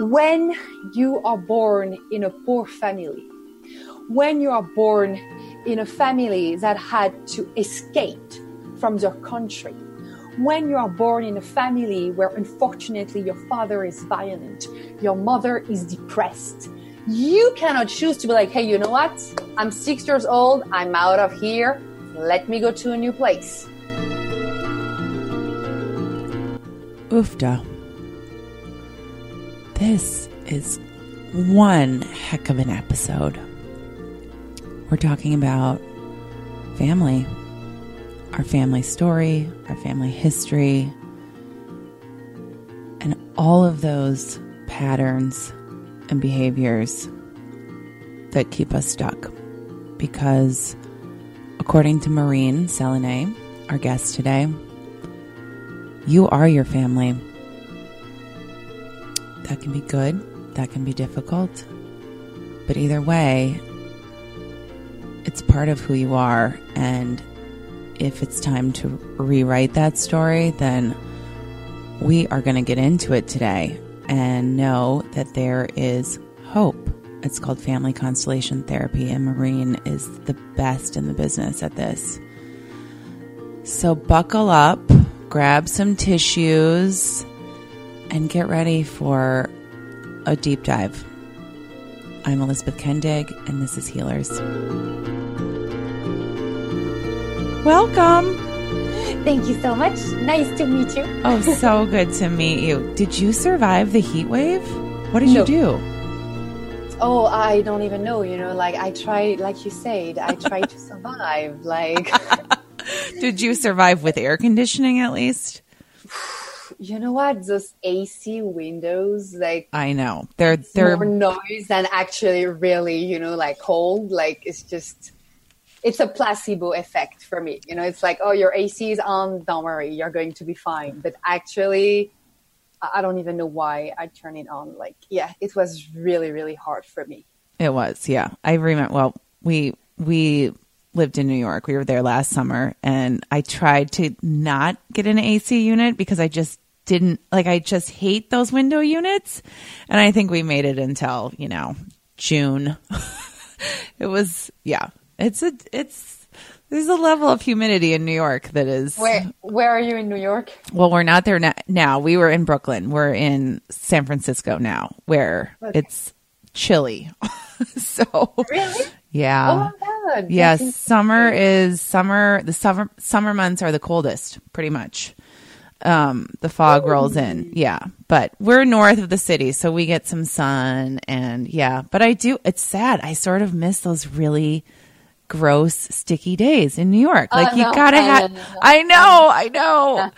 when you are born in a poor family, when you are born in a family that had to escape from their country, when you are born in a family where unfortunately your father is violent, your mother is depressed, you cannot choose to be like, hey, you know what? I'm six years old, I'm out of here, let me go to a new place. Oofda. This is one heck of an episode. We're talking about family, our family story, our family history, and all of those patterns and behaviors that keep us stuck. Because, according to Marine Selenee, our guest today, you are your family. That can be good, that can be difficult, but either way, it's part of who you are. And if it's time to rewrite that story, then we are going to get into it today and know that there is hope. It's called family constellation therapy, and Marine is the best in the business at this. So buckle up, grab some tissues, and get ready for a deep dive. I'm Elizabeth Kendig, and this is Healers. Welcome. Thank you so much. Nice to meet you. Oh, so good to meet you. Did you survive the heat wave? What did No. you do? Oh, I don't even know. You know, like I tried, like you said, I tried to survive. Like, Did you survive with air conditioning at least? You know what? Those AC windows, like, I know. They're they're more noise than actually really, you know, like cold. Like, it's just, it's a placebo effect for me. You know, it's like, oh, your AC is on. Don't worry, you're going to be fine. But actually, I I don't even know why I turn it on. Like, yeah, it was really, really hard for me. It was, yeah. I remember. Well, we we lived in New York. We were there last summer, and I tried to not get an AC unit because I just didn't like. I just hate those window units, and I think we made it until you know June. it was, yeah. It's a it's. There's a level of humidity in New York that is. Where, where are you in New York? Well, we're not there na- now. We were in Brooklyn. We're in San Francisco now, where Okay. it's chilly. so Really? yeah. oh! Yes, summer is summer. The summer summer months are the coldest, pretty much. Um, the fog rolls in, yeah. But we're north of the city, so we get some sun, and yeah. But I do. It's sad. I sort of miss those really gross, sticky days in New York. Like you no, gotta I know, have. I know, I know.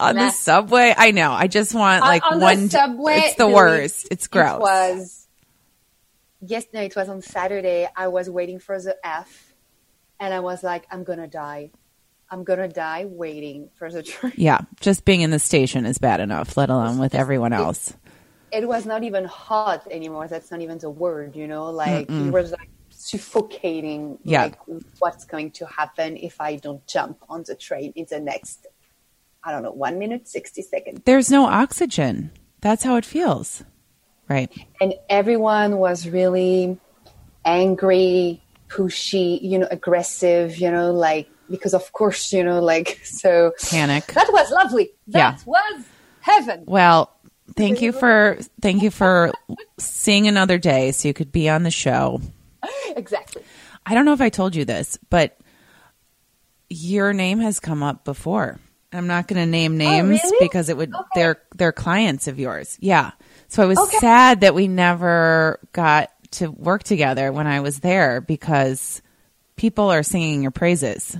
On the subway, I know. I just want like on the one. subway, it's the no, worst. It's It gross. was yes, no, it was on Saturday. I was waiting for the F, and I was like, I'm gonna die. I'm gonna die waiting for the train. yeah, just being in the station is bad enough, let alone with everyone else. It was not even hot anymore. That's not even the word, you know. Like it was like suffocating. Yeah. Like what's going to happen if I don't jump on the train in the next, I don't know, one minute sixty seconds. there's no oxygen. That's how it feels. Right. and everyone was really angry, pushy, you know, aggressive, you know, like because of course, you know, like so Panic. that was lovely. That Yeah. was heaven. Well, thank you for thank you for seeing another day so you could be on the show. Exactly. I don't know if I told you this, but your name has come up before. I'm not going to name oh, names really? because it would Okay. they're they're clients of yours. Yeah. So I was Okay. sad that we never got to work together when I was there because people are singing your praises.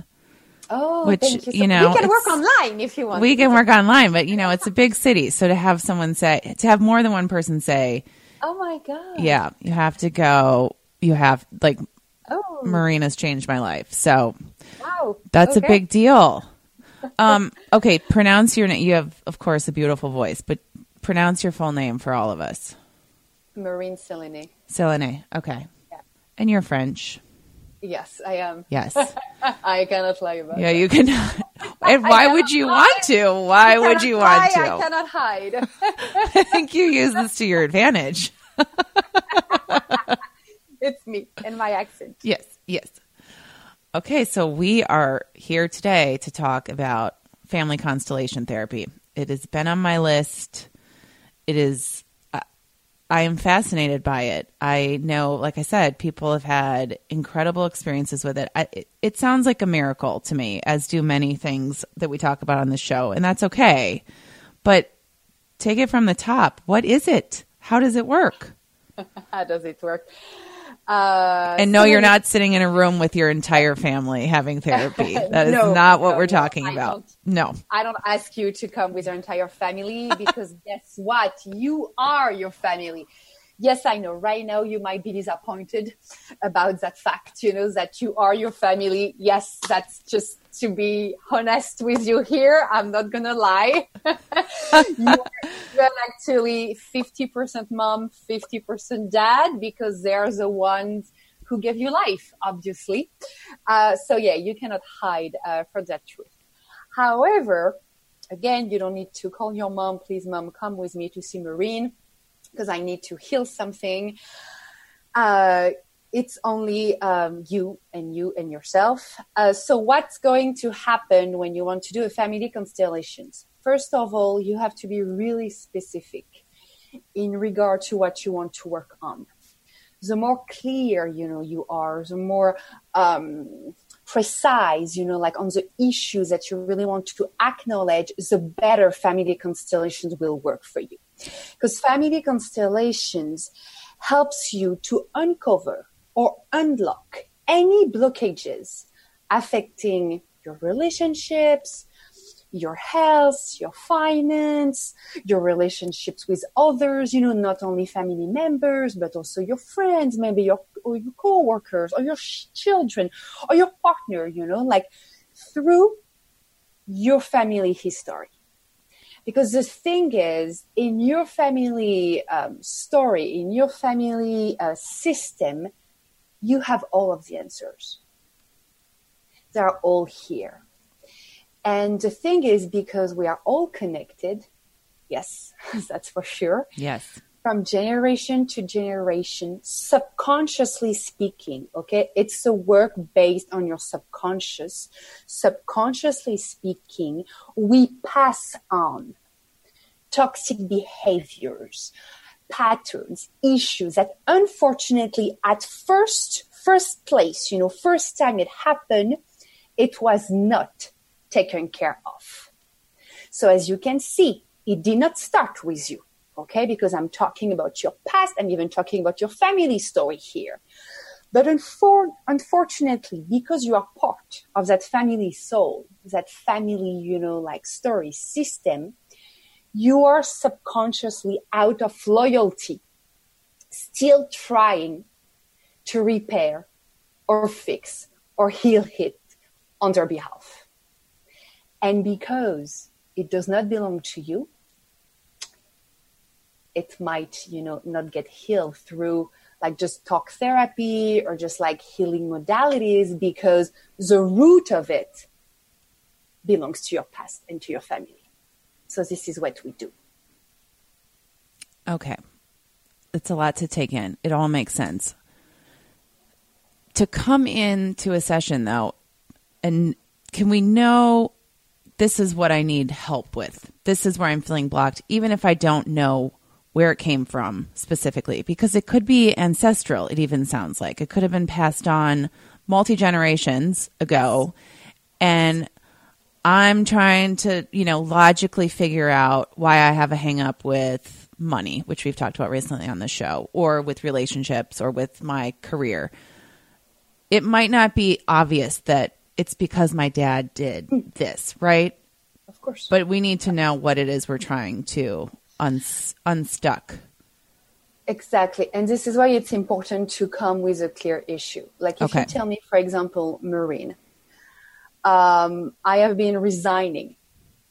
Oh, Which, thank you. So you know, we can work online if you want. we can work online, but you know, it's a big city. So to have someone say, to have more than one person say, Oh my god. yeah, you have to go, you have, like, Oh Marina's changed my life. So wow. that's a big deal. Um, okay, pronounce your name. You have, of course, a beautiful voice, but pronounce your full name for all of us. Marine Selenee. Selenee. Okay. Yeah. And you're French. Yes, I am. Yes. I cannot lie about yeah, it. you can. And why would you want to? Why would you want hide, to? I cannot hide. I think you use this to your advantage. it's me and my accent. Yes, yes. Okay, so we are here today to talk about family constellation therapy. It has been on my list. It is, I am fascinated by it. I know, like I said, people have had incredible experiences with it. I, it. It sounds like a miracle to me, as do many things that we talk about on the show, and that's okay. But take it from the top. What is it? How does it work? How does it work? Uh, and no, you're not sitting in a room with your entire family having therapy. That is no, not what no, we're talking no, about. No. I don't ask you to come with your entire family because guess what? You are your family yes, I know right now you might be disappointed about that fact, you know, that you are your family. Yes, that's just to be honest with you here. I'm not going to lie. you're, you're actually 50% mom, 50% dad because they're the ones who give you life, obviously. Uh, so yeah, you cannot hide uh, from that truth. However, again, you don't need to call your mom, please mom, come with me to see Marine because I need to heal something. Uh, it's only um, you and you and yourself. Uh, so, what's going to happen when you want to do a family constellations? First of all, you have to be really specific in regard to what you want to work on. The more clear you know you are, the more um, precise, you know, like on the issues that you really want to acknowledge, the better family constellations will work for you. Because family constellations helps you to uncover or unlock any blockages affecting your relationships, your health, your finance, your relationships with others, you know, not only family members, but also your friends, maybe your, or your co-workers or your children or your partner, you know, like through your family history. Because the thing is, in your family um, story, in your family uh, system, you have all of the answers. They're all here. And the thing is, because we are all connected, yes, that's for sure. Yes. From generation to generation, subconsciously speaking, okay? It's a work based on your subconscious. Subconsciously speaking, we pass on toxic behaviors, patterns, issues that unfortunately at first, first place, you know, first time it happened, it was not taken care of. So as you can see, it did not start with you. Okay. Because I'm talking about your past. I'm even talking about your family story here. But unfor- unfortunately, because you are part of that family soul, that family, you know, like story system, you are subconsciously out of loyalty, still trying to repair or fix or heal it on their behalf. And because it does not belong to you, it might, you know, not get healed through like just talk therapy or just like healing modalities because the root of it belongs to your past and to your family. So this is what we do. Okay. It's a lot to take in. It all makes sense. To come into a session though, and can we know this is what I need help with? This is where I'm feeling blocked, even if I don't know where it came from specifically, because it could be ancestral, it even sounds like. It could have been passed on multi generations ago. And I'm trying to, you know, logically figure out why I have a hang up with money, which we've talked about recently on the show, or with relationships or with my career. It might not be obvious that it's because my dad did this, right? Of course. But we need to know what it is we're trying to un- unstuck. Exactly. And this is why it's important to come with a clear issue. Like if okay. you tell me, for example, Marine, um, I have been resigning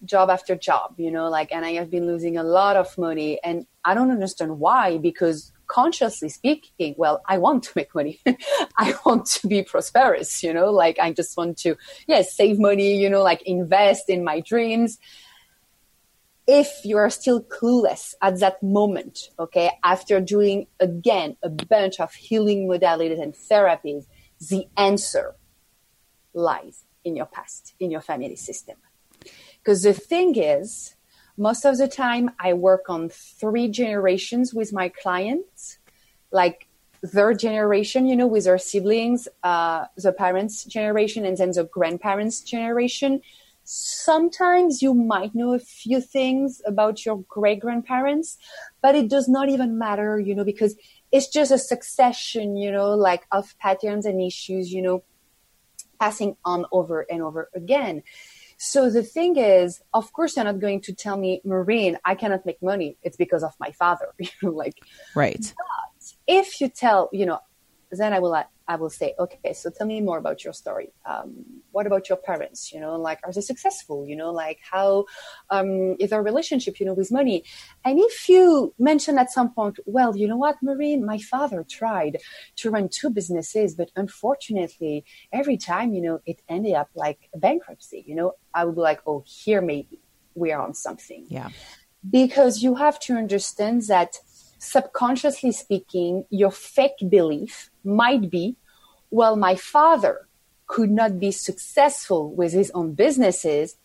job after job, you know, like, and I have been losing a lot of money and I don't understand why because consciously speaking, well, I want to make money. I want to be prosperous, you know, like I just want to, yes, yeah, save money, you know, like invest in my dreams. If you are still clueless at that moment, okay, after doing again a bunch of healing modalities and therapies, the answer lies in your past, in your family system. Because the thing is, most of the time I work on three generations with my clients, like their generation, you know, with their siblings, uh, the parents' generation, and then the grandparents' generation. Sometimes you might know a few things about your great grandparents, but it does not even matter, you know, because it's just a succession, you know, like of patterns and issues, you know, passing on over and over again. So the thing is, of course, you're not going to tell me, Marine, I cannot make money. It's because of my father. you know, like, right. But if you tell, you know, then I will I will say, okay, so tell me more about your story. Um, what about your parents? You know, like are they successful? You know, like how um, is their relationship? You know, with money. And if you mention at some point, well, you know what, Marine, my father tried to run two businesses, but unfortunately, every time, you know, it ended up like bankruptcy. You know, I would be like, oh, here maybe we are on something. Yeah. Because you have to understand that subconsciously speaking, your fake belief might be, well, my father could not be successful with his own businesses.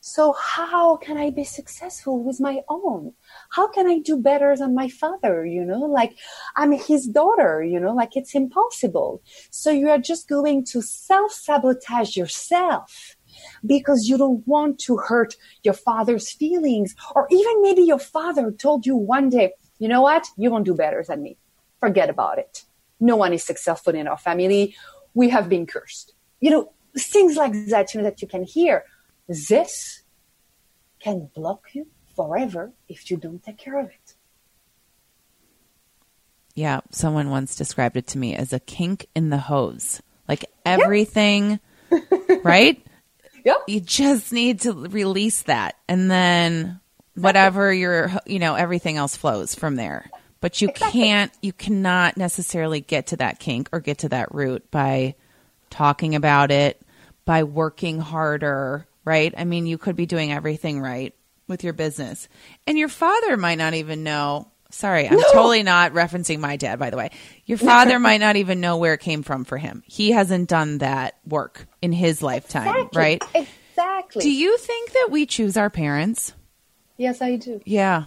So how can I be successful with my own? How can I do better than my father? You know, like I'm his daughter, you know, like it's impossible. So you are just going to self sabotage yourself because you don't want to hurt your father's feelings. Or even maybe your father told you one day, you know what? You won't do better than me. Forget about it. No one is successful in our family. We have been cursed. You know, things like that, you know, that you can hear. This can block you forever if you don't take care of it. Yeah, someone once described it to me as a kink in the hose. Like everything, right? Yeah. You just need to release that. And then whatever your you know everything else flows from there but you exactly. can't you cannot necessarily get to that kink or get to that root by talking about it by working harder right i mean you could be doing everything right with your business and your father might not even know sorry i'm no. totally not referencing my dad by the way your father might not even know where it came from for him he hasn't done that work in his lifetime exactly. right exactly do you think that we choose our parents Yes, I do. Yeah.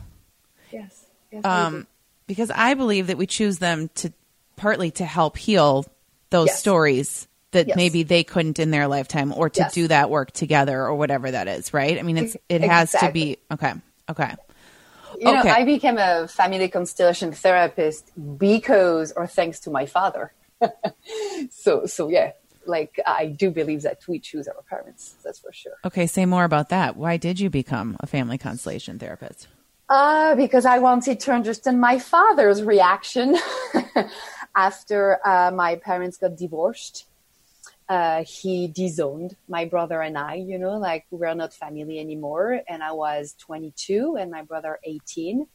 Yes. yes um, because I believe that we choose them to partly to help heal those yes. stories that yes. maybe they couldn't in their lifetime or to yes. do that work together or whatever that is, right? I mean, it's it has to be okay. Okay. You okay. know, I became a family constellation therapist because or thanks to my father. so so yeah, like I do believe that we choose our parents. That's for sure. Okay, say more about that. Why did you become a family constellation therapist? Uh, because I wanted to understand my father's reaction after uh, my parents got divorced. Uh, he disowned my brother and I, you know, like we're not family anymore. And I was 22 and my brother 18.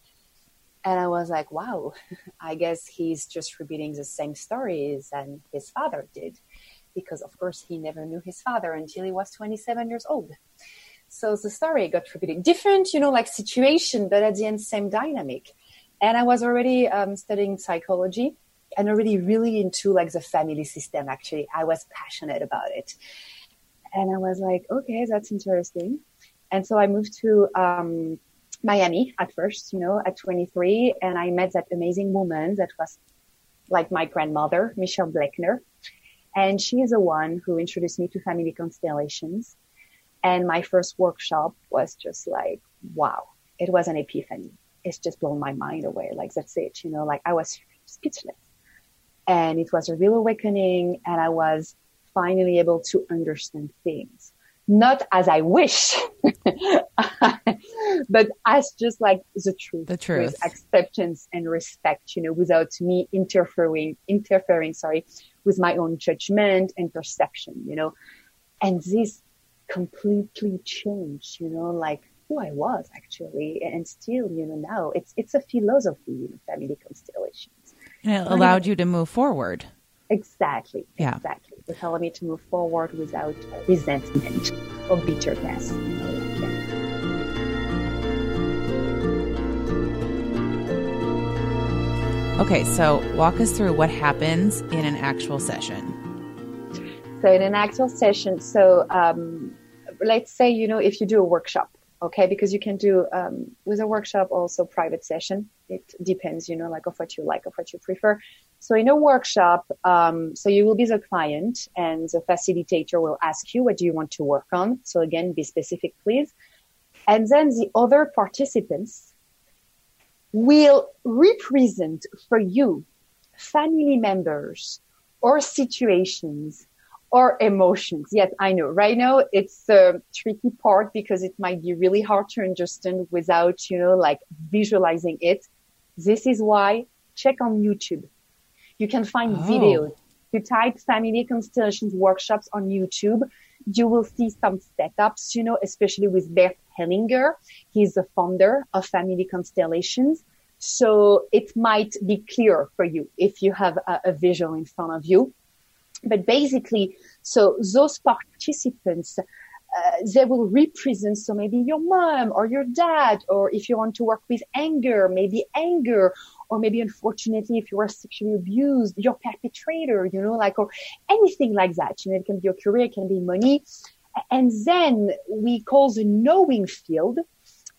And I was like, wow, I guess he's just repeating the same stories and his father did because of course he never knew his father until he was 27 years old. So the story got repeated. Different, you know, like situation, but at the end, same dynamic. And I was already um, studying psychology and already really into like the family system. Actually, I was passionate about it. And I was like, okay, that's interesting. And so I moved to um, Miami at first, you know, at 23, and I met that amazing woman that was like my grandmother, Michelle Bleckner. And she is the one who introduced me to family constellations. And my first workshop was just like, wow, it was an epiphany. It's just blown my mind away. Like that's it, you know, like I was speechless. And it was a real awakening and I was finally able to understand things. Not as I wish, but as just like the truth. The truth. With acceptance and respect, you know, without me interfering, interfering, sorry, with my own judgment and perception, you know, and this completely changed, you know, like who I was actually, and still, you know, now it's it's a philosophy, you know, family constellations. And it allowed you to move forward. Exactly. Yeah. Exactly. It allowed me to move forward without resentment or bitterness. You know, like, yeah. Okay, so walk us through what happens in an actual session. So in an actual session, so um, let's say you know if you do a workshop, okay, because you can do um, with a workshop also private session. It depends, you know, like of what you like, of what you prefer. So in a workshop, um, so you will be the client, and the facilitator will ask you what do you want to work on. So again, be specific, please. And then the other participants will represent for you family members or situations or emotions. Yes, I know. Right now, it's a tricky part because it might be really hard to understand without, you know, like visualizing it. This is why check on YouTube. You can find Oh. videos. You type family constellations workshops on YouTube. You will see some setups, you know, especially with Bert Hellinger. He's the founder of Family Constellations. So it might be clear for you if you have a, a visual in front of you. But basically, so those participants, uh, they will represent, so maybe your mom or your dad, or if you want to work with anger, maybe anger, or maybe unfortunately, if you were sexually abused, your perpetrator, you know, like, or anything like that. You know, it can be your career, it can be money. And then we call the knowing field.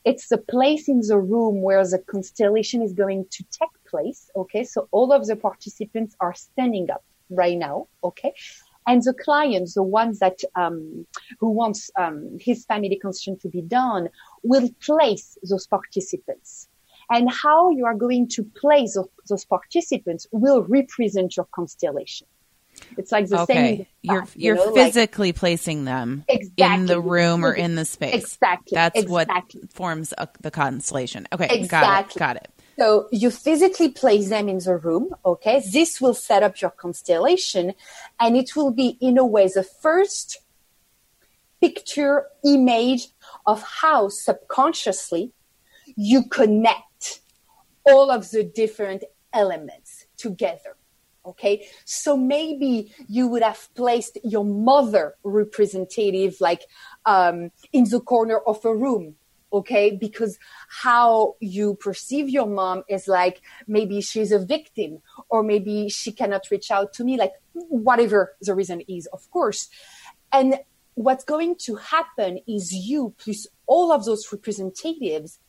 It's the place in the room where the constellation is going to take place. Okay. So all of the participants are standing up right now. Okay. And the clients, the ones that, um, who wants, um, his family constellation to be done will place those participants. And how you are going to place those, those participants will represent your constellation. It's like the same. Okay, the you're you you're know, like- physically placing them in the room or in the space. Exactly. That's exactly. what forms a, the constellation. Okay, got it. Exactly. Got it. So you physically place them in the room. Okay. This will set up your constellation and it will be in a way the first picture image of how subconsciously you connect all of the different elements together. Okay. So maybe you would have placed your mother representative like, um, in the corner of a room. Okay. Because how you perceive your mom is like, maybe she's a victim or maybe she cannot reach out to me, like whatever the reason is, of course. And what's going to happen is you plus all of those representatives,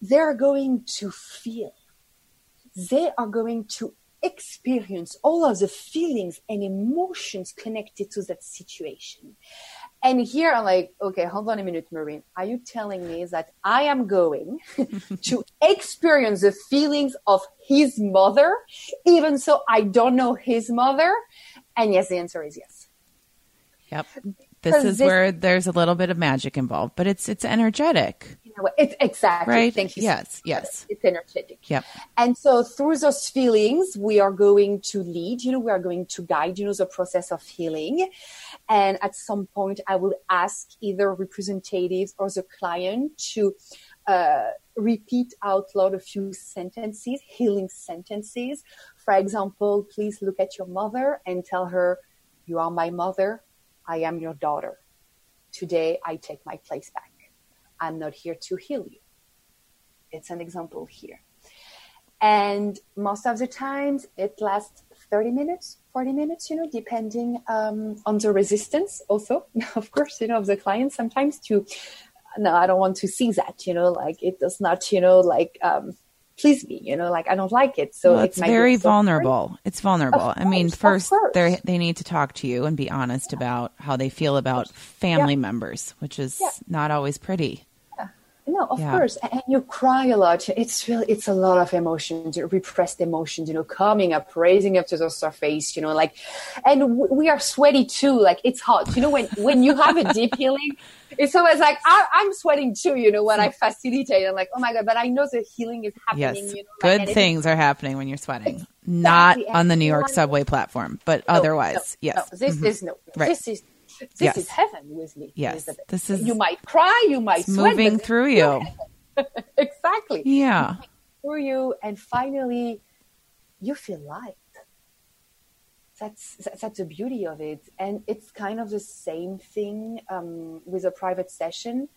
they're going to feel, they are going to experience all of the feelings and emotions connected to that situation. And here I'm like, okay, hold on a minute, Marine. Are you telling me that I am going to experience the feelings of his mother, even so I don't know his mother? And yes, the answer is yes. Yep. This is this- where there's a little bit of magic involved, but it's it's energetic, It's exactly. right? Thank you. Yes. Yes. It's energetic. Yep. And so through those feelings, we are going to lead, you know, we are going to guide, you know, the process of healing. And at some point, I will ask either representatives or the client to uh, repeat out loud a few sentences, healing sentences. For example, please look at your mother and tell her, you are my mother. I am your daughter. Today, I take my place back. I'm not here to heal you. It's an example here. And most of the times it lasts 30 minutes, 40 minutes, you know, depending um, on the resistance also, of course, you know, of the client sometimes to, no, I don't want to see that, you know, like it does not, you know, like, um, please me, you know, like I don't like it. So Well, it's be very vulnerable. It's vulnerable. Of I mean, first they they need to talk to you and be honest about how they feel about family members, which is Yeah. not always pretty. No, of Yeah. course. And you cry a lot. It's really, it's a lot of emotions, repressed emotions, you know, coming up, raising up to the surface, you know, like, and w- we are sweaty too. Like it's hot. You know, when, when you have a deep healing, it's always like, I, I'm sweating too, you know, when I facilitate. I'm like, oh my God, but I know the healing is happening, Yes, you know. good it- things are happening when you're sweating. Not on the New York subway platform, but No, otherwise, no, yes. no, this Mhm. is no. Right. This is this Yes. is heaven with me. Yes. Elizabeth. This is you might cry, you might sweat, moving through you. exactly Yeah. through you, and finally, you feel light. That's that's the beauty of it, and it's kind of the same thing um, with a private session.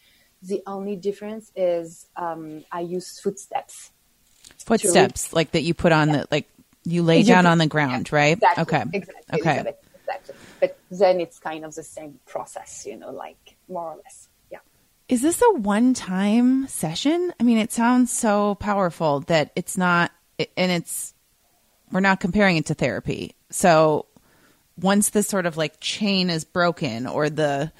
The only difference is um, I use footsteps. Footsteps like that you put on the like you lay You down on the ground, right? Exactly. Okay. Exactly. Okay. Exactly. But then it's kind of the same process, you know, like more or less. Yeah. Is this a one time session? I mean, it sounds so powerful that it's not, and it's, we're not comparing it to therapy. So once this sort of like chain is broken or the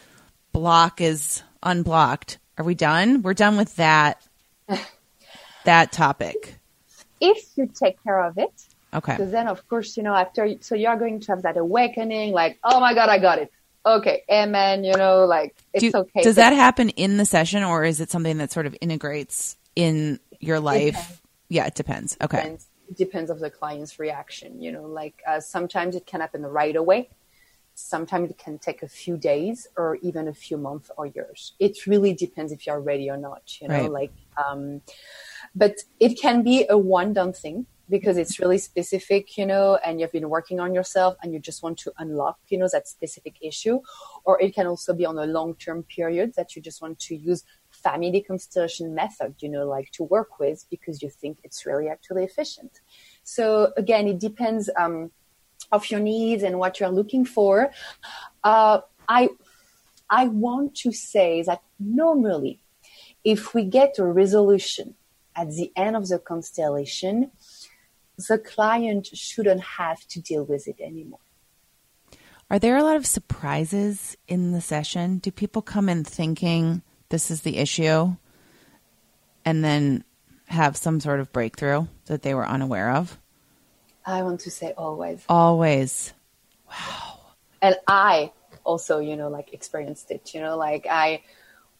block is unblocked, are we done? We're done with that, that topic. If you take care of it, Okay. So then, of course, you know, after, so you're going to have that awakening, like, oh my God, I got it. Okay. Amen. You know, like, it's Do- okay. Does that happen in the session or is it something that sort of integrates in your life? depends. Yeah, it depends. Okay. depends, it depends of the client's reaction, you know, like, uh, sometimes it can happen right away. Sometimes it can take a few days or even a few months or years. It really depends if you're ready or not, you know, Right. like, um, but it can be a one done thing because it's really specific, you know, and you've been working on yourself and you just want to unlock, you know, that specific issue. Or it can also be on a long term period that you just want to use family constellation method, you know, like to work with because you think it's really actually efficient. So again, it depends um, of your needs and what you're looking for. Uh, I I want to say that normally, if we get a resolution at the end of the constellation, the client shouldn't have to deal with it anymore. Are there a lot of surprises in the session? Do people come in thinking this is the issue and then have some sort of breakthrough that they were unaware of? I want to say always. Always. Wow. And I also, you know, like experienced it, you know, like I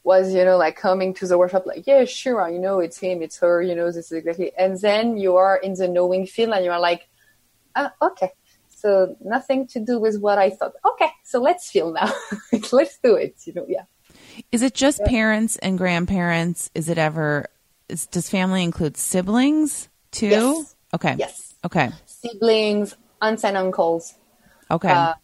was, you know, like coming to the workshop, like, yeah, sure, you know it's him, it's her, you know, this is exactly, and then you are in the knowing field and you are like, ah, okay, so nothing to do with what I thought. Okay, so let's feel now. let's do it, you know, yeah. Is it just parents and grandparents? Is it ever, is, does family include siblings too? Yes. Okay. Yes. Okay. Siblings, aunts and uncles. Okay. Uh,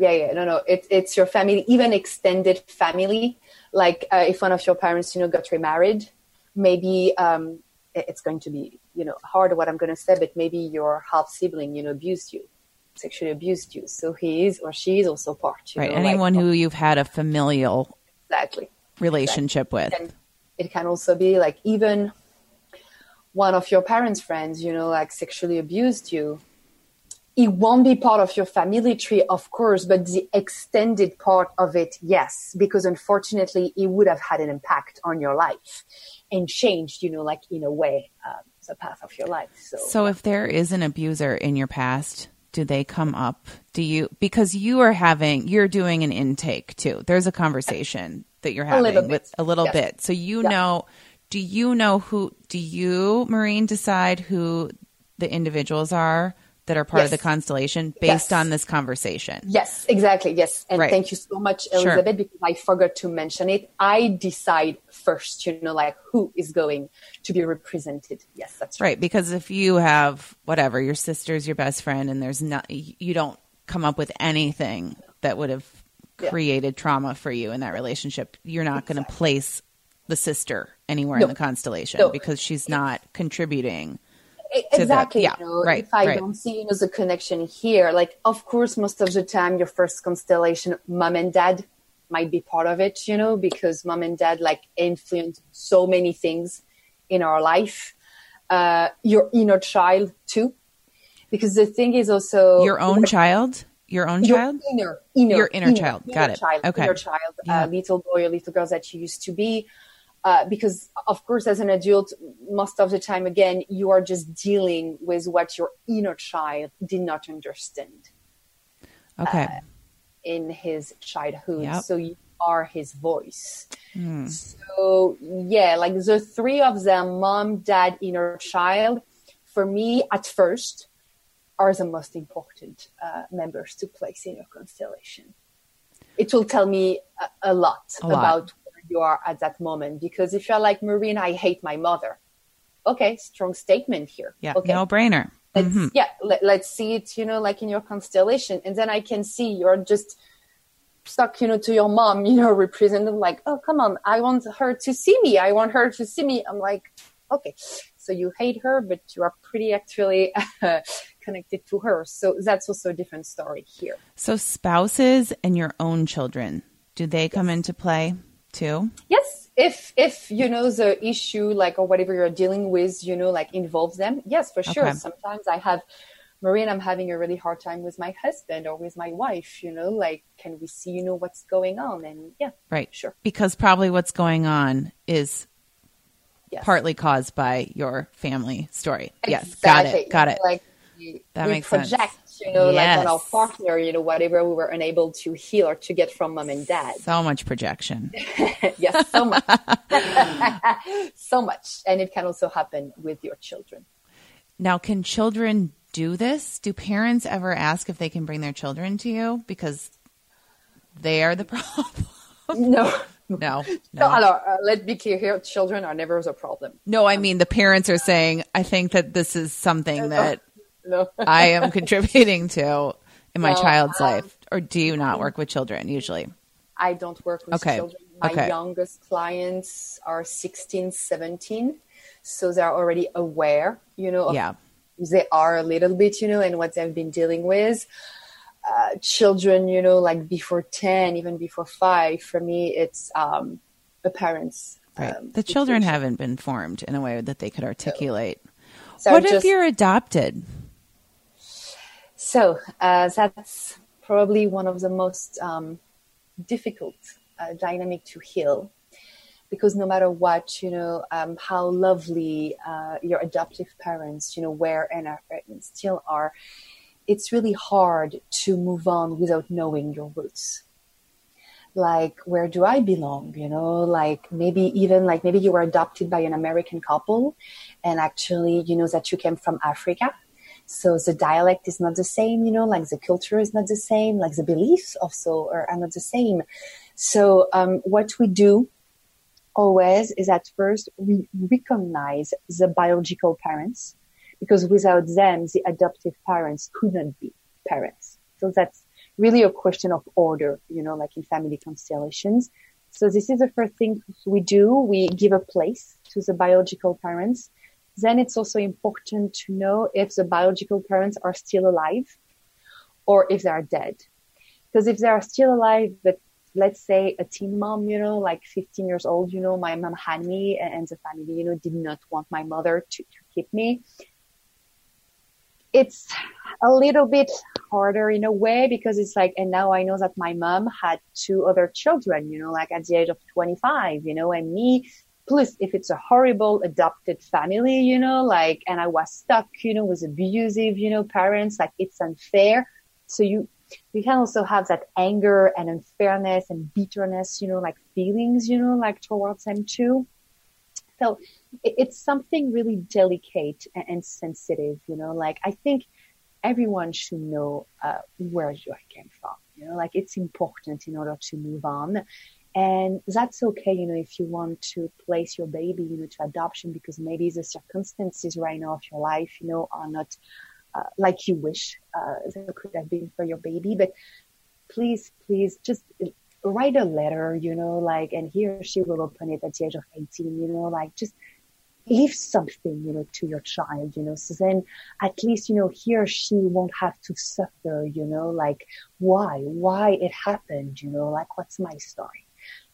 yeah, yeah. No, no. It's it's your family, even extended family. Like uh, if one of your parents, you know, got remarried, maybe um, it's going to be, you know, hard what I'm going to say, but maybe your half sibling, you know, abused you, sexually abused you. So he is or she is also part. You right. know, like- Anyone who you've had a familial exactly. relationship with. And it can also be like even one of your parents' friends, you know, like sexually abused you. It won't be part of your family tree, of course, but the extended part of it, yes, because unfortunately, it would have had an impact on your life and changed, you know, like in a way, um, the path of your life. So, So if there is an abuser in your past, do they come up? Do you because you are having you're doing an intake too. There's a conversation that you're having bit. with a little Yes. bit. So you Yeah. know do you know who do you, Marine, decide who the individuals are that are part of the constellation based Yes. on this conversation? Yes, exactly. Yes. And Right. thank you so much, Sure. Elizabeth, because I forgot to mention it. I decide first, you know, like who is going to be represented. Yes, that's right. Right, because if you have whatever, your sister's your best friend and there's not you don't come up with anything that would have Yeah. created trauma for you in that relationship, you're not going to place the sister anywhere No. in the constellation No. because she's not contributing. The- Exactly. yeah, you know, right, if I right. don't see, you know, the connection here, like, of course, most of the time, your first constellation, mom and dad might be part of it, you know, because mom and dad like influence so many things in our life. Uh, your inner child too, because the thing is also Your own child? Your own your child? inner, inner, Your inner child. Got it. Child, Okay. Inner child, Yeah. uh, little boy or little girl that you used to be. Uh, because of course, as an adult, most of the time, again, you are just dealing with what your inner child did not understand Okay. in his childhood. Yep. So you are his voice. Hmm. So yeah, like the three of them, mom, dad, inner child, for me at first are the most important uh, members to place in your constellation. it will tell me a, a lot A about where you are at that moment. Because if you're like Marine, I hate my mother. Okay, strong statement here. Yeah, Okay. no brainer. Let's, Mm-hmm. Yeah, let, let's see it, you know, like in your constellation. And then I can see you're just stuck, you know, to your mom, you know, represented like, oh, come on, I want her to see me. I want her to see me. I'm like, okay. So you hate her, but you are pretty actually connected to her. So that's also a different story here. So spouses and your own children, do they come into play too? Yes, if if you know the issue like or whatever you're dealing with, you know, like involves them. Yes, for sure. Okay. Sometimes I have Marie and I'm having a really hard time with my husband or with my wife, you know, like can we see, you know, what's going on? And yeah, Right. Sure. Because probably what's going on is yes. partly caused by your family story. Yes. Got it. Got it. Like we, That we makes sense. You know, like on our partner, you know, whatever we were unable to heal or to get from mom and dad. So much projection. yes, so much. so much. And it can also happen with your children. Now, can children do this? Do parents ever ask if they can bring their children to you because they are the problem? No. no. No, No. alors, uh, let's be clear here. Children are never the problem. No, I mean the parents are saying, I think that this is something that No. I am contributing to in my No, child's um, life. Or do you not work with children usually? I don't work with Okay. children. My Okay. youngest clients are 16, 17. So they're already aware, you know, of Yeah. they are a little bit, you know, and what they've been dealing with. Uh, children, you know, like before 10, even before five, for me, it's um, the parents. Right. um, the children haven't been formed in a way that they could articulate. So what if you're adopted? So uh, that's probably one of the most um, difficult uh, dynamic to heal, because no matter what, you know, um, how lovely uh, your adoptive parents, you know, were and, are, and still are, it's really hard to move on without knowing your roots. Like, where do I belong? You know, like maybe even like maybe you were adopted by an American couple, and actually, you know, that you came from Africa so the dialect is not the same you know like the culture is not the same like the beliefs also are, are not the same. So um, what we do always is at first we recognize the biological parents because without them the adoptive parents could not be parents. So that's really a question of order you know like in family constellations. So this is the first thing we do. We give a place to the biological parents then it's also important to know if the biological parents are still alive or if they are dead. Because if they are still alive, but let's say a teen mom, you know, like 15 years old, you know, my mom had me and the family, you know, did not want my mother to, to keep me. It's a little bit harder in a way because it's like, and now I know that my mom had two other children, you know, like at the age of 25, you know, and me plus if it's a horrible adopted family, you know, like, and I was stuck, you know, with abusive, you know, parents, like it's unfair. So you, you can also have that anger and unfairness and bitterness, you know, like feelings, you know, like towards them too. So it, it's something really delicate and, and sensitive, you know, like I think everyone should know, uh, where you came from, you know, like it's important in order to move on. And that's okay, you know, if you want to place your baby, you know, to adoption because maybe the circumstances right now of your life, you know, are not uh, like you wish uh, they could have been for your baby. But please, please just write a letter, you know, like, and he or she will open it at the age of 18, you know, like just leave something, you know, to your child, you know, so then at least, you know, he or she won't have to suffer, you know, like why, why it happened, you know, like what's my story?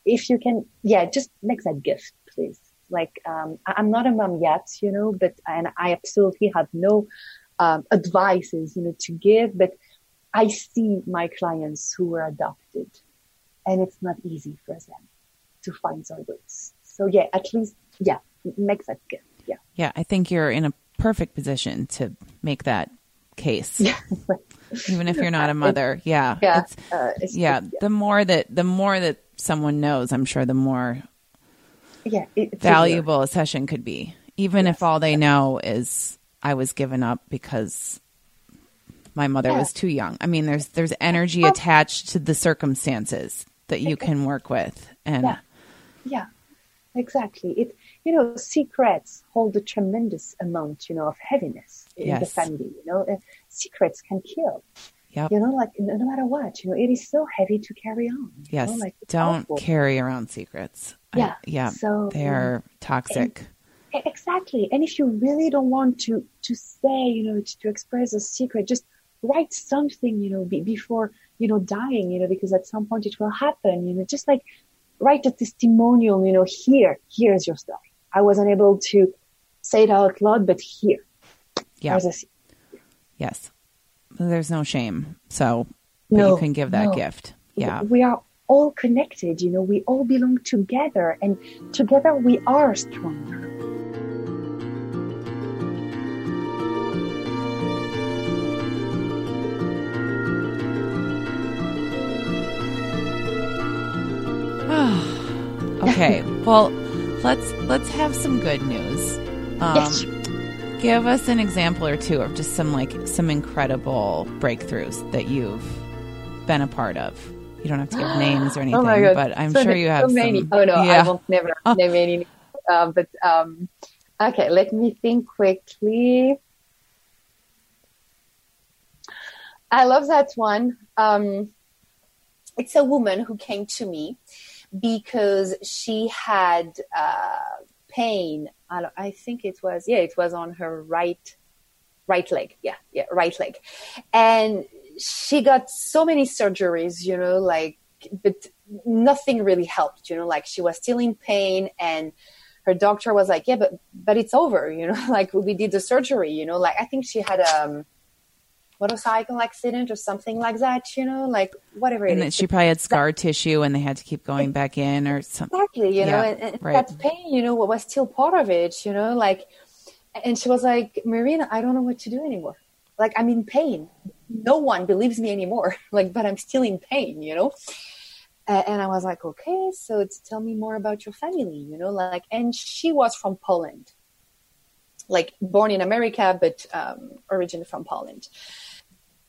If you can, yeah, just make that gift, please. Like, um, I'm not a mom yet, you know, but, and I absolutely have no, um, advices, you know, to give, but I see my clients who were adopted and it's not easy for them to find their roots. So yeah, at least, yeah, make that gift. Yeah. Yeah, I think you're in a perfect position to make that case. Yeah. Even if you're not a mother. Yeah. Yeah. It's, Uh, it's, yeah, the more that the more that someone knows, I'm sure the more yeah. valuable a session could be. Even if all they know is I was given up because my mother Yeah. was too young. I mean, there's there's energy attached to the circumstances that you can work with, and Yeah. Yeah, exactly. It you know secrets hold a tremendous amount you know of heaviness in the family. You know, Uh, secrets can kill. Yep. You know, like no, matter what, you know, it is so heavy to carry on. yes, know, like, don't carry around secrets. I- Yeah, yeah, so, they are toxic. E- Exactly. And if you really don't want to to say, you know, to, to express a secret, just write something, you know, be, before you know dying, you know, because at some point it will happen. You know, just like write a testimonial. You know, here, here's your story. I wasn't able to say it out loud, but here, yeah, yes. There's no shame, so No, you can give that no. gift. Yeah, we are all connected. You know, we all belong together, and together we are stronger. okay. well, let's let's have some good news. Um, Yes. Give us an example or two of just some like some incredible breakthroughs that you've been a part of. You don't have to give names or anything, Oh my god! but I'm So sure you have so many. some. Oh no, yeah. I won't never name any. Uh, but um, okay, let me think quickly. I love that one. Um, it's a woman who came to me because she had uh, pain. I, think it was yeah, it was on her right right leg. Yeah, yeah, right leg, and she got so many surgeries. You know, like but nothing really helped. You know, like she was still in pain and. Her doctor was like, "Yeah, but but it's over, you know. Like we did the surgery, you know. Like I think she had um, motorcycle accident or something like that, you know, like whatever it and is. that she probably had scar tissue, and they had to keep going back in or something. Exactly, you know, Yeah, and, and right. that pain, you know, was still part of it, you know, like, and she was like, Marina, I don't know what to do anymore. Like, I'm in pain. No one believes me anymore. Like, but I'm still in pain, you know? Uh, and I was like, okay, so it's, tell me more about your family, you know, like, and she was from Poland, like born in America, but um, originally from Poland.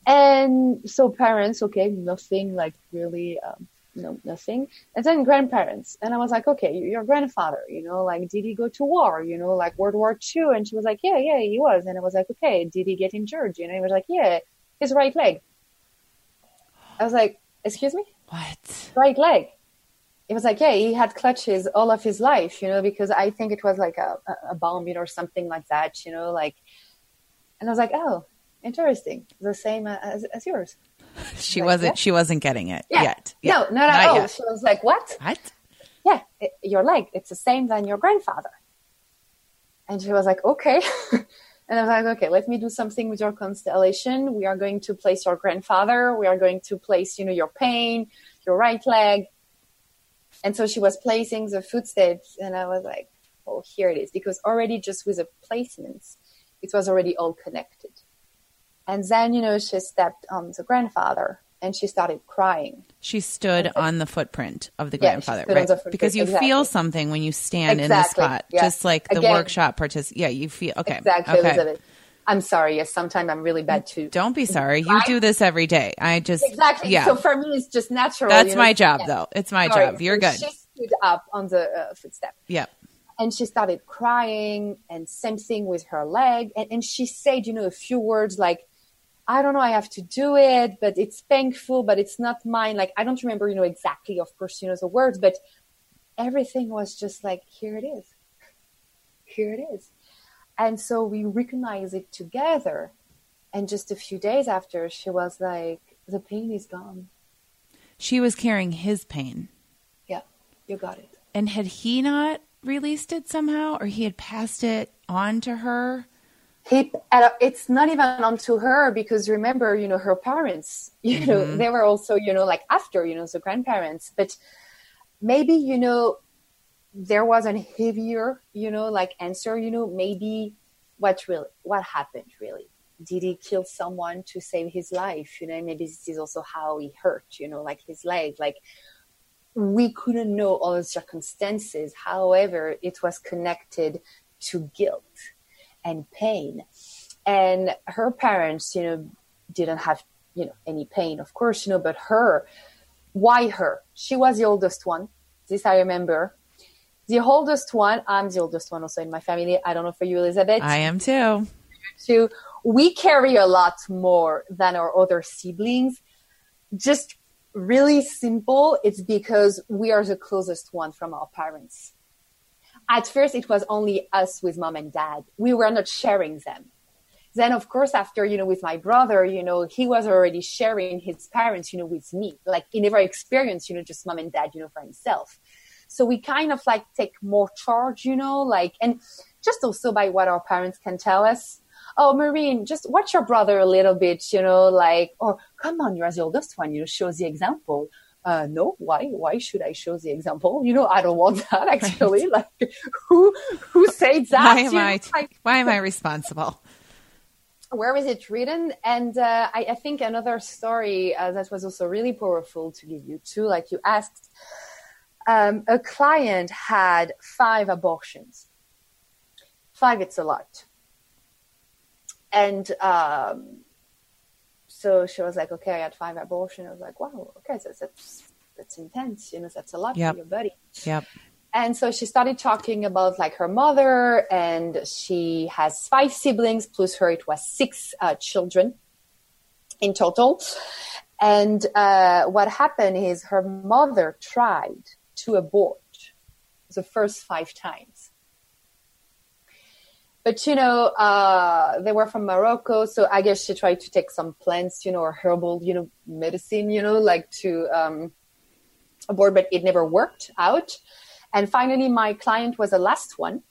And so parents, okay, nothing like really, um, no, nothing. And then grandparents. And I was like, okay, your grandfather, you know, like, did he go to war, you know, like World War II? And she was like, yeah, yeah, he was. And I was like, okay, did he get injured? You know, he was like, yeah, his right leg. I was like, excuse me? What? right leg. It was like, yeah, he had clutches all of his life, you know, because I think it was like a, a- a bomb, you or something like that, you know, like, and I was like, oh, interesting. The same as, as yours. She Like wasn't. that? She wasn't getting it Yeah. yet. No, not at Not all. yet. She was like, what? What? Yeah, it, your leg, it's the same than your grandfather. And she was like, okay. and I was like, okay, let me do something with your constellation. We are going to place your grandfather. We are going to place, you know, your pain, your right leg. And so she was placing the footsteps and I was like, oh, here it is. Because already just with the placements, it was already all connected. And then, you know, she stepped on the grandfather and she started crying. She stood on the footprint of the Yeah, grandfather, right? the because you exactly. feel something when you stand in the spot, yeah. just like the Again- workshop participant. Yeah, you feel okay. Exactly, okay. Elizabeth. I'm sorry. Yes, sometimes I'm really bad too. Don't be sorry. You do this every day. I just Exactly. Yeah, So for me, it's just natural. that's you know? my job, Yeah. though. It's my Sorry. job. You're So good. She stood up on the uh, footstep Yeah. and she started crying and same thing with her leg. And, and she said, you know, a few words like, I don't know, I have to do it, but it's painful, but it's not mine. Like, I don't remember, you know, exactly, of course, you know, the words, but everything was just like, here it is. Here it is. And so we recognize it together. And just a few days after, she was like, the pain is gone. She was carrying his pain. Yeah, you got it. And had he not released it somehow or he had passed it on to her? he it's not even onto her because remember you know her parents you know mm-hmm. they were also you know like after you know the grandparents but maybe you know there was a heavier you know like answer you know maybe what really what happened really did he kill someone to save his life you know maybe this is also how he hurt you know like his leg like we couldn't know all the circumstances however it was connected to guilt and pain. And her parents, you know, didn't have, you know, any pain, of course, you know, but her, why her? She was the oldest one. This I remember. The oldest one, I'm the oldest one also in my family. I don't know for you, Elizabeth. I am too. Too. We carry a lot more than our other siblings. Just really simple. It's because we are the closest one from our parents. At first, it was only us with mom and dad. We were not sharing them. Then, of course, after, you know, with my brother, you know, he was already sharing his parents, you know, with me. Like he never experienced, you know, just mom and dad, you know, for himself. So we kind of like take more charge, you know, like, and just also by what our parents can tell us. Oh, Marine, just watch your brother a little bit, you know, like, or come on, you're the oldest one, you know, show the example. Uh, no, why? Why should I show the example? You know, I don't want that actually. Right. Like, who who said that? Why am I? Like, why am I responsible? Where is it written? And uh, I, I, think another story uh, that was also really powerful to give you too. Like you asked, um, a client had five abortions. Five, it's a lot. And um, so she was like, okay, I had five abortions. I was like, wow, okay, so that's, that's intense. You know, that's a lot yep. for your body. Yep. And so she started talking about like her mother, and she has five siblings, plus her, it was six uh, children in total. And uh, what happened is her mother tried to abort the first five times. But you know, uh, they were from Morocco, so I guess she tried to take some plants, you know, or herbal, you know, medicine, you know, like to um, abort, but it never worked out. And finally, my client was the last one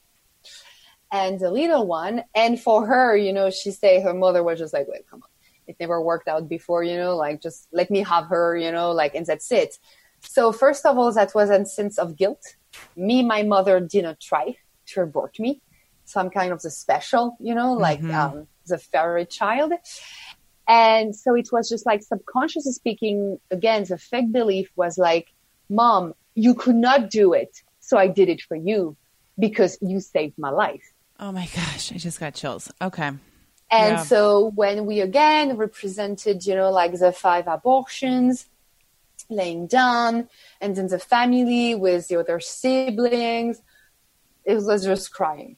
and the little one. And for her, you know, she said her mother was just like, wait, come on. It never worked out before, you know, like just let me have her, you know, like, and that's it. So first of all, that was a sense of guilt. Me, my mother didn't try to abort me. So I'm kind of the special, you know, like mm-hmm. um, the favorite child. And so it was just like subconsciously speaking, again, the fake belief was like, mom, you could not do it. So I did it for you because you saved my life. Oh my gosh, I just got chills. Okay. And yeah. so when we again represented, you know, like the five abortions, laying down, and then the family with the other siblings, it was just crying,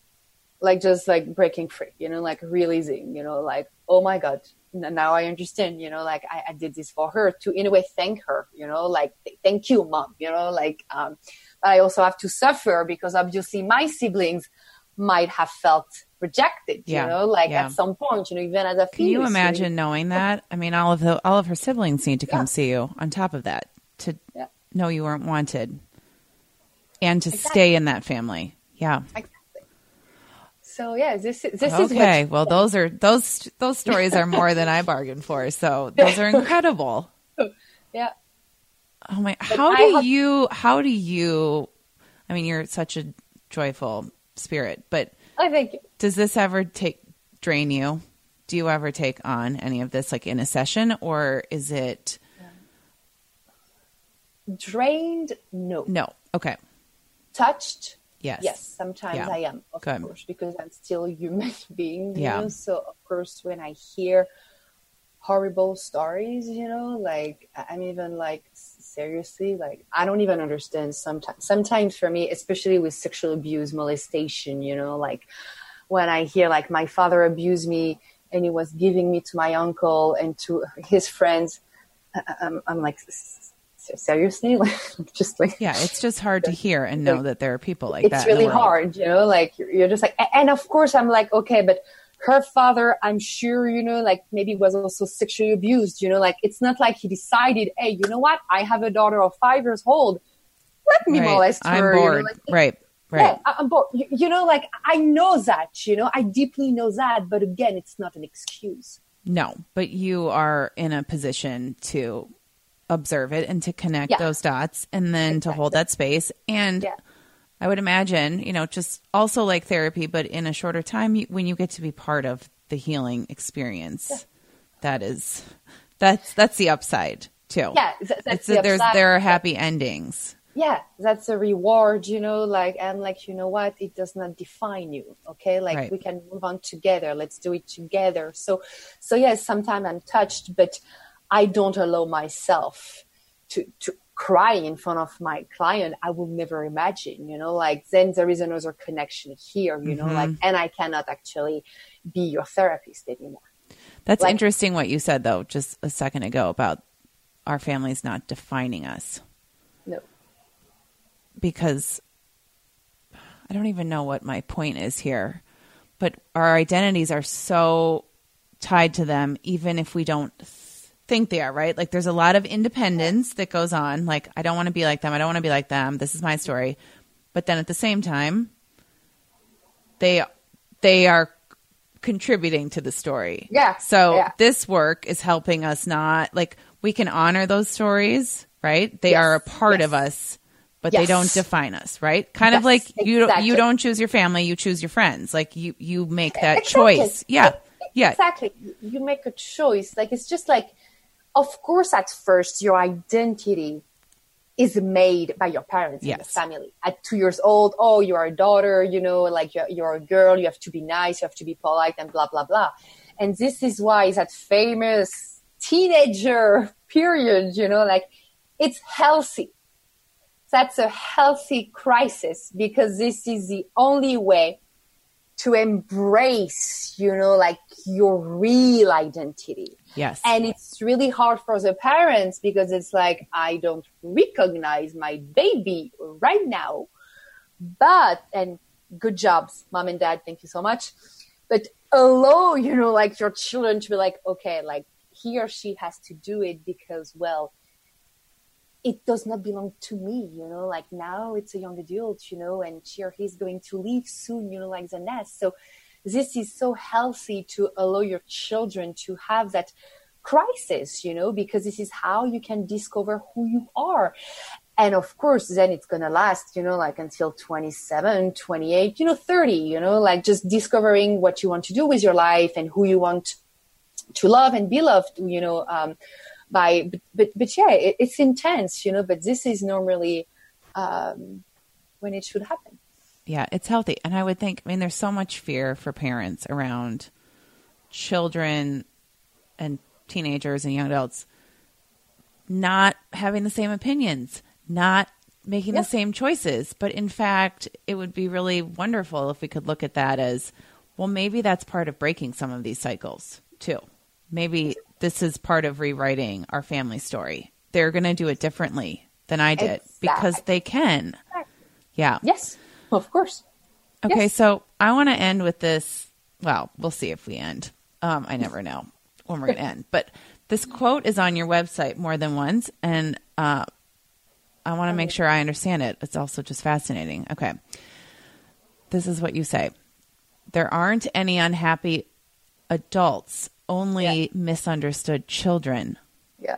like just like breaking free, you know, like realizing, you know, like, oh my God, now I understand, you know, like I, I did this for her to in a way thank her, you know, like thank you, mom, you know, like, um, I also have to suffer because obviously my siblings might have felt rejected, yeah. you know, like yeah. at some point, you know, even as a Can you imagine you know? knowing that? I mean, all of the, all of her siblings need to come yeah. see you on top of that to know you weren't wanted and to exactly. stay in that family. Yeah. Exactly. So yeah, this this okay. is okay. Well, those are those those stories are more than I bargained for. So those are incredible. yeah. Oh my! How do have, you? How do you? I mean, you're such a joyful spirit, but I think does this ever take drain you? Do you ever take on any of this, like in a session, or is it drained? No. No. Okay. Touched? Yes. Yes. Sometimes yeah. I am, of Good. course, because I'm still a human being. yeah. Know? So of course, when I hear horrible stories, you know, like I'm even like seriously, like I don't even understand sometimes sometimes for me, especially with sexual abuse, molestation, you know, like when I hear like my father abused me and he was giving me to my uncle and to his friends, I'm, I'm like seriously? Like just like yeah it's just hard to hear and know like, that there are people like it's that it's really hard you know like you're, you're just like and of course i'm like okay but her father, I'm sure, you know, like maybe was also sexually abused, you know, like it's not like he decided, hey, you know what? I have a daughter of five years old. Let me right. molest her. I'm bored. You know, like, right. Right. Yeah, I'm bored. You, you know, like I know that, you know, I deeply know that, but again, it's not an excuse. No, but you are in a position to observe it and to connect yeah. those dots and then exactly. to hold that space. And yeah. I would imagine, you know, just also like therapy, but in a shorter time when you get to be part of the healing experience. Yeah. That is that's that's the upside too. Yeah, that's the there's upside. there are happy endings. yeah that's a reward you know like and like you know what it does not define you okay like Right. we can move on together let's do it together so so yes sometimes i'm touched but i don't allow myself to to cry in front of my client i would never imagine you know like then there is another connection here you know like mm-hmm. and i cannot actually be your therapist anymore. That's Like- interesting what you said though, just a second ago about our families not defining us. No. Because I don't even know what my point is here, but our identities are so tied to them, even if we don't think they are, right? Like there's a lot of independence that goes on. Like, I don't want to be like them. I don't want to be like them. This is my story. But then at the same time, they, they are contributing to the story. Yeah, So yeah. this work is helping us not like we can honor those stories, right? They Yes, are a part of us, but they don't define us, right? Kind of Yes, like you don't you don't choose your family, you choose your friends. Like you you make that Exactly. choice. Yeah. Yeah. exactly you make a choice like it's just like of course at first your identity is made by your parents and the family. At two years old oh you're a daughter you know like you're, you're a girl you have to be nice you have to be polite and blah blah blah. And this is why that famous teenager period you know like it's healthy. That's a healthy crisis because this is the only way to embrace, you know, like your real identity. Yes. And it's really hard for the parents because it's like, I don't recognize my baby right now. But, and good jobs, mom and dad, thank you so much. But allow, you know, like your children to be like, okay, like he or she has to do it because, well, it does not belong to me, you know, like now it's a young adult, you know, and she or he's going to leave soon, you know, like the nest. So this is so healthy to allow your children to have that crisis, you know, because this is how you can discover who you are. And of course, then it's going to last, you know, like until 27, 28, you know, 30, you know, like just discovering what you want to do with your life and who you want to love and be loved, you know, um, by, but, but, but yeah, it, it's intense, you know, but this is normally, um, when it should happen. Yeah, it's healthy. And I would think, I mean, there's so much fear for parents around children and teenagers and young adults not having the same opinions, not making Yeah. the same choices. But in fact, it would be really wonderful if we could look at that as well, maybe that's part of breaking some of these cycles too. Maybe this is part of rewriting our family story. They're going to do it differently than I did because they can. Yeah. Yes, of course. Okay, Yes. so I want to end with this. Well, we'll see if we end. Um, I never know when we're going to end. But this quote is on your website more than once, and uh, I want to make sure I understand it. It's also just fascinating. Okay. This is what you say There aren't any unhappy adults, only Yeah. misunderstood children. Yeah.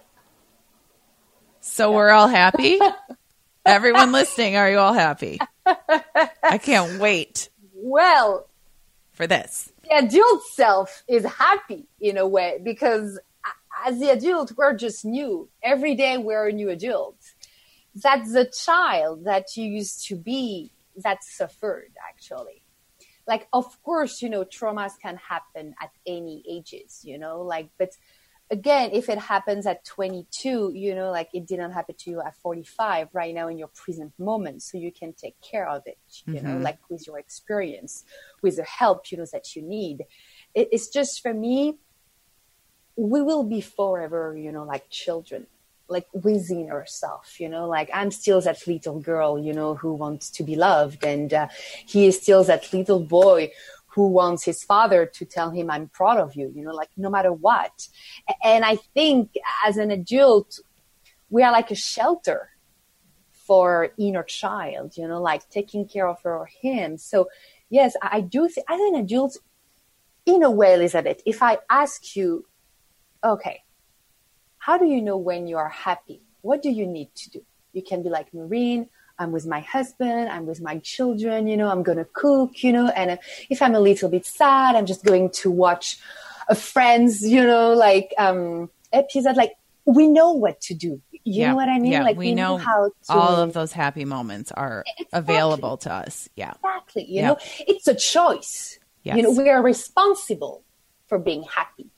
So we're all happy? Everyone listening, are you all happy? I can't wait Well, for this. the adult self is happy in a way because as the adult, we're just new. Every day we're a new adult. That's the child that you used to be that suffered actually. Like, of course, you know, traumas can happen at any ages, you know, like, but again, if it happens at 22, you know, like it didn't happen to you at 45 right now in your present moment. So you can take care of it, you know, mm-hmm. like with your experience, with the help, you know, that you need. It, it's just for me, we will be forever, you know, like children, like within herself you know, like I'm still that little girl, you know, who wants to be loved. And uh, he is still that little boy who wants his father to tell him, I'm proud of you, you know, like no matter what. And I think as an adult, we are like a shelter for inner child, you know, like taking care of her or him. So yes, I do think as an adult, in a way, Elizabeth, if I ask you, okay, how do you know when you are happy? What do you need to do? You can be like Marine. I'm with my husband. I'm with my children. You know, I'm going to cook, you know, and if I'm a little bit sad, I'm just going to watch a friend's, you know, like, um, episode. Like we know what to do You know what I mean? Yeah, like we, know, how to all of those happy moments are Exactly. available to us. Yeah. exactly. You Yeah. know, it's a choice. Yes. You know, we are responsible for being happy.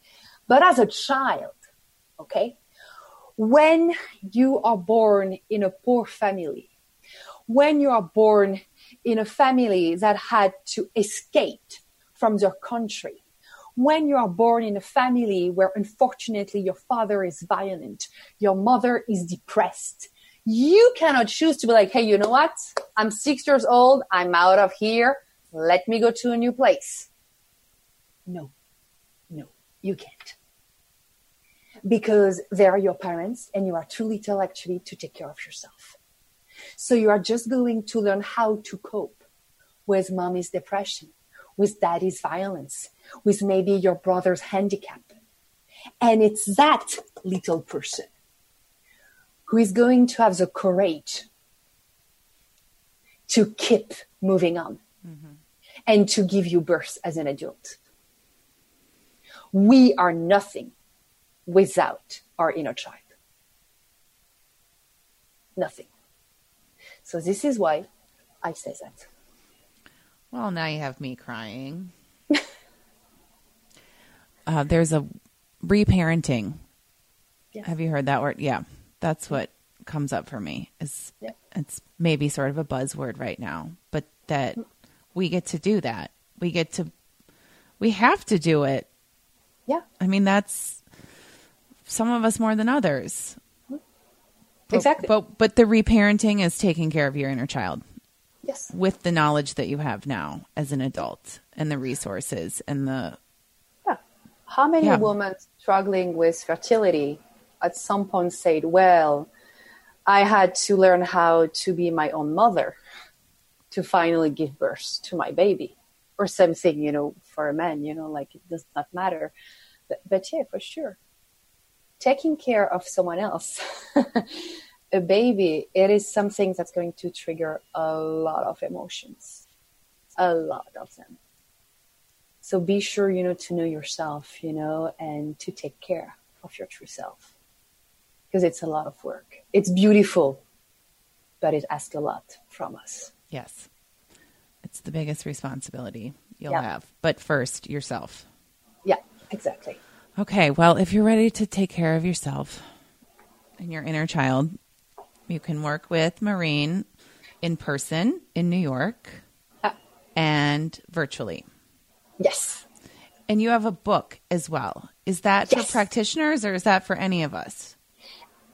But as a child, okay, when you are born in a poor family, when you are born in a family that had to escape from their country, when you are born in a family where unfortunately your father is violent, your mother is depressed, you cannot choose to be like, hey, you know what? I'm six years old. I'm out of here. Let me go to a new place. No, no, you can't. Because they are your parents and you are too little actually to take care of yourself. So you are just going to learn how to cope with mommy's depression, with daddy's violence, with maybe your brother's handicap. And it's that little person who is going to have the courage to keep moving on mm-hmm. and to give you birth as an adult. We are nothing without our inner child. Nothing. So this is why I say that. Well, now you have me crying. uh, there's a reparenting. Have you heard that word? Yeah, that's what comes up for me. Is Yeah. it's maybe sort of a buzzword right now, but that we get to do that. We get to, we have to do it. Yeah, I mean, that's some of us more than others. But- exactly. But but the reparenting is taking care of your inner child yes. with the knowledge that you have now as an adult and the resources and the Yeah. How many Yeah. women struggling with fertility at some point said, Well, I had to learn how to be my own mother to finally give birth to my baby? Or something, you know, for a man, you know, like it does not matter. But, but yeah, for sure. Taking care of someone else, a baby, it is something that's going to trigger a lot of emotions, a lot of them. So be sure, you know, to know yourself, you know, and to take care of your true self. Because it's a lot of work. It's beautiful, but it asks a lot from us. yes. It's the biggest responsibility you'll Yeah. have. But first, yourself. Yeah, exactly. Okay, well, if you're ready to take care of yourself and your inner child, you can work with Marine in person in New York Ah. and virtually. Yes. And you have a book as well. Is that Yes. for practitioners or is that for any of us?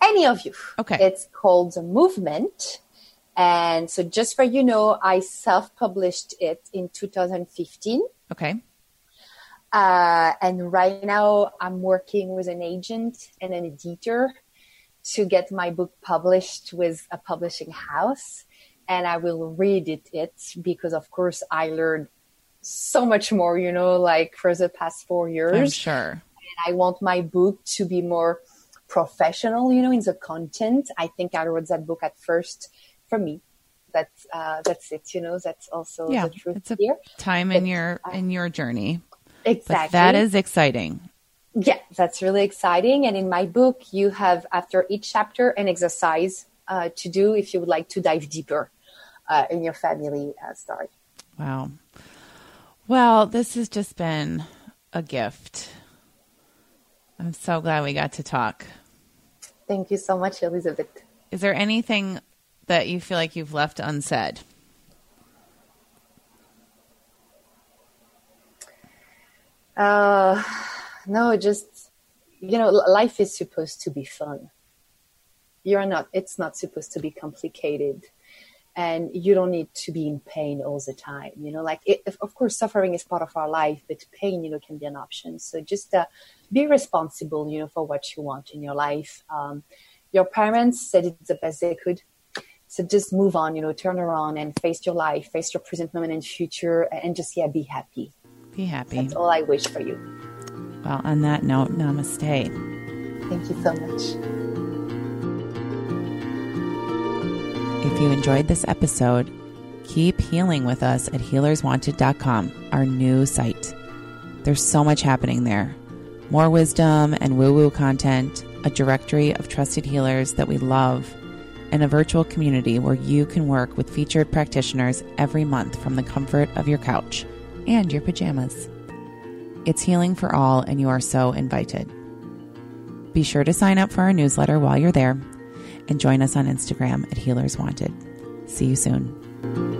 Any of you. Okay. It's called The Movement. And so just for you know, I self-published it in 2015. Okay. Uh, and right now I'm working with an agent and an editor to get my book published with a publishing house. And I will read it, it because of course I learned so much more, you know, like for the past four years. I'm sure. And I want my book to be more professional, you know, in the content. I think I wrote that book at first for me. That's, uh, that's it, you know, that's also Yeah. the truth It's a here. time in your I- in your journey. Exactly. But that is exciting. Yeah, that's really exciting. And in my book, you have after each chapter an exercise uh, to do if you would like to dive deeper uh, in your family uh, story. Wow. Well, this has just been a gift. I'm so glad we got to talk. Thank you so much, Elizabeth. Is there anything that you feel like you've left unsaid? Uh, no, just you know, life is supposed to be fun. You're not. It's not supposed to be complicated, and you don't need to be in pain all the time. You know, like it, of course, suffering is part of our life, but pain, you know, can be an option. So just uh, be responsible, you know, for what you want in your life. Um, your parents said it the best they could. So just move on, you know, turn around and face your life, face your present moment and future, and just yeah, be happy. Be happy. That's all I wish for you. Well, on that note, namaste. Thank you so much. If you enjoyed this episode, keep healing with us at healerswanted.com, our new site. There's so much happening there more wisdom and woo woo content, a directory of trusted healers that we love, and a virtual community where you can work with featured practitioners every month from the comfort of your couch and your pajamas. It's healing for all, and you are so invited. Be sure to sign up for our newsletter while you're there and join us on Instagram at Healers Wanted. See you soon.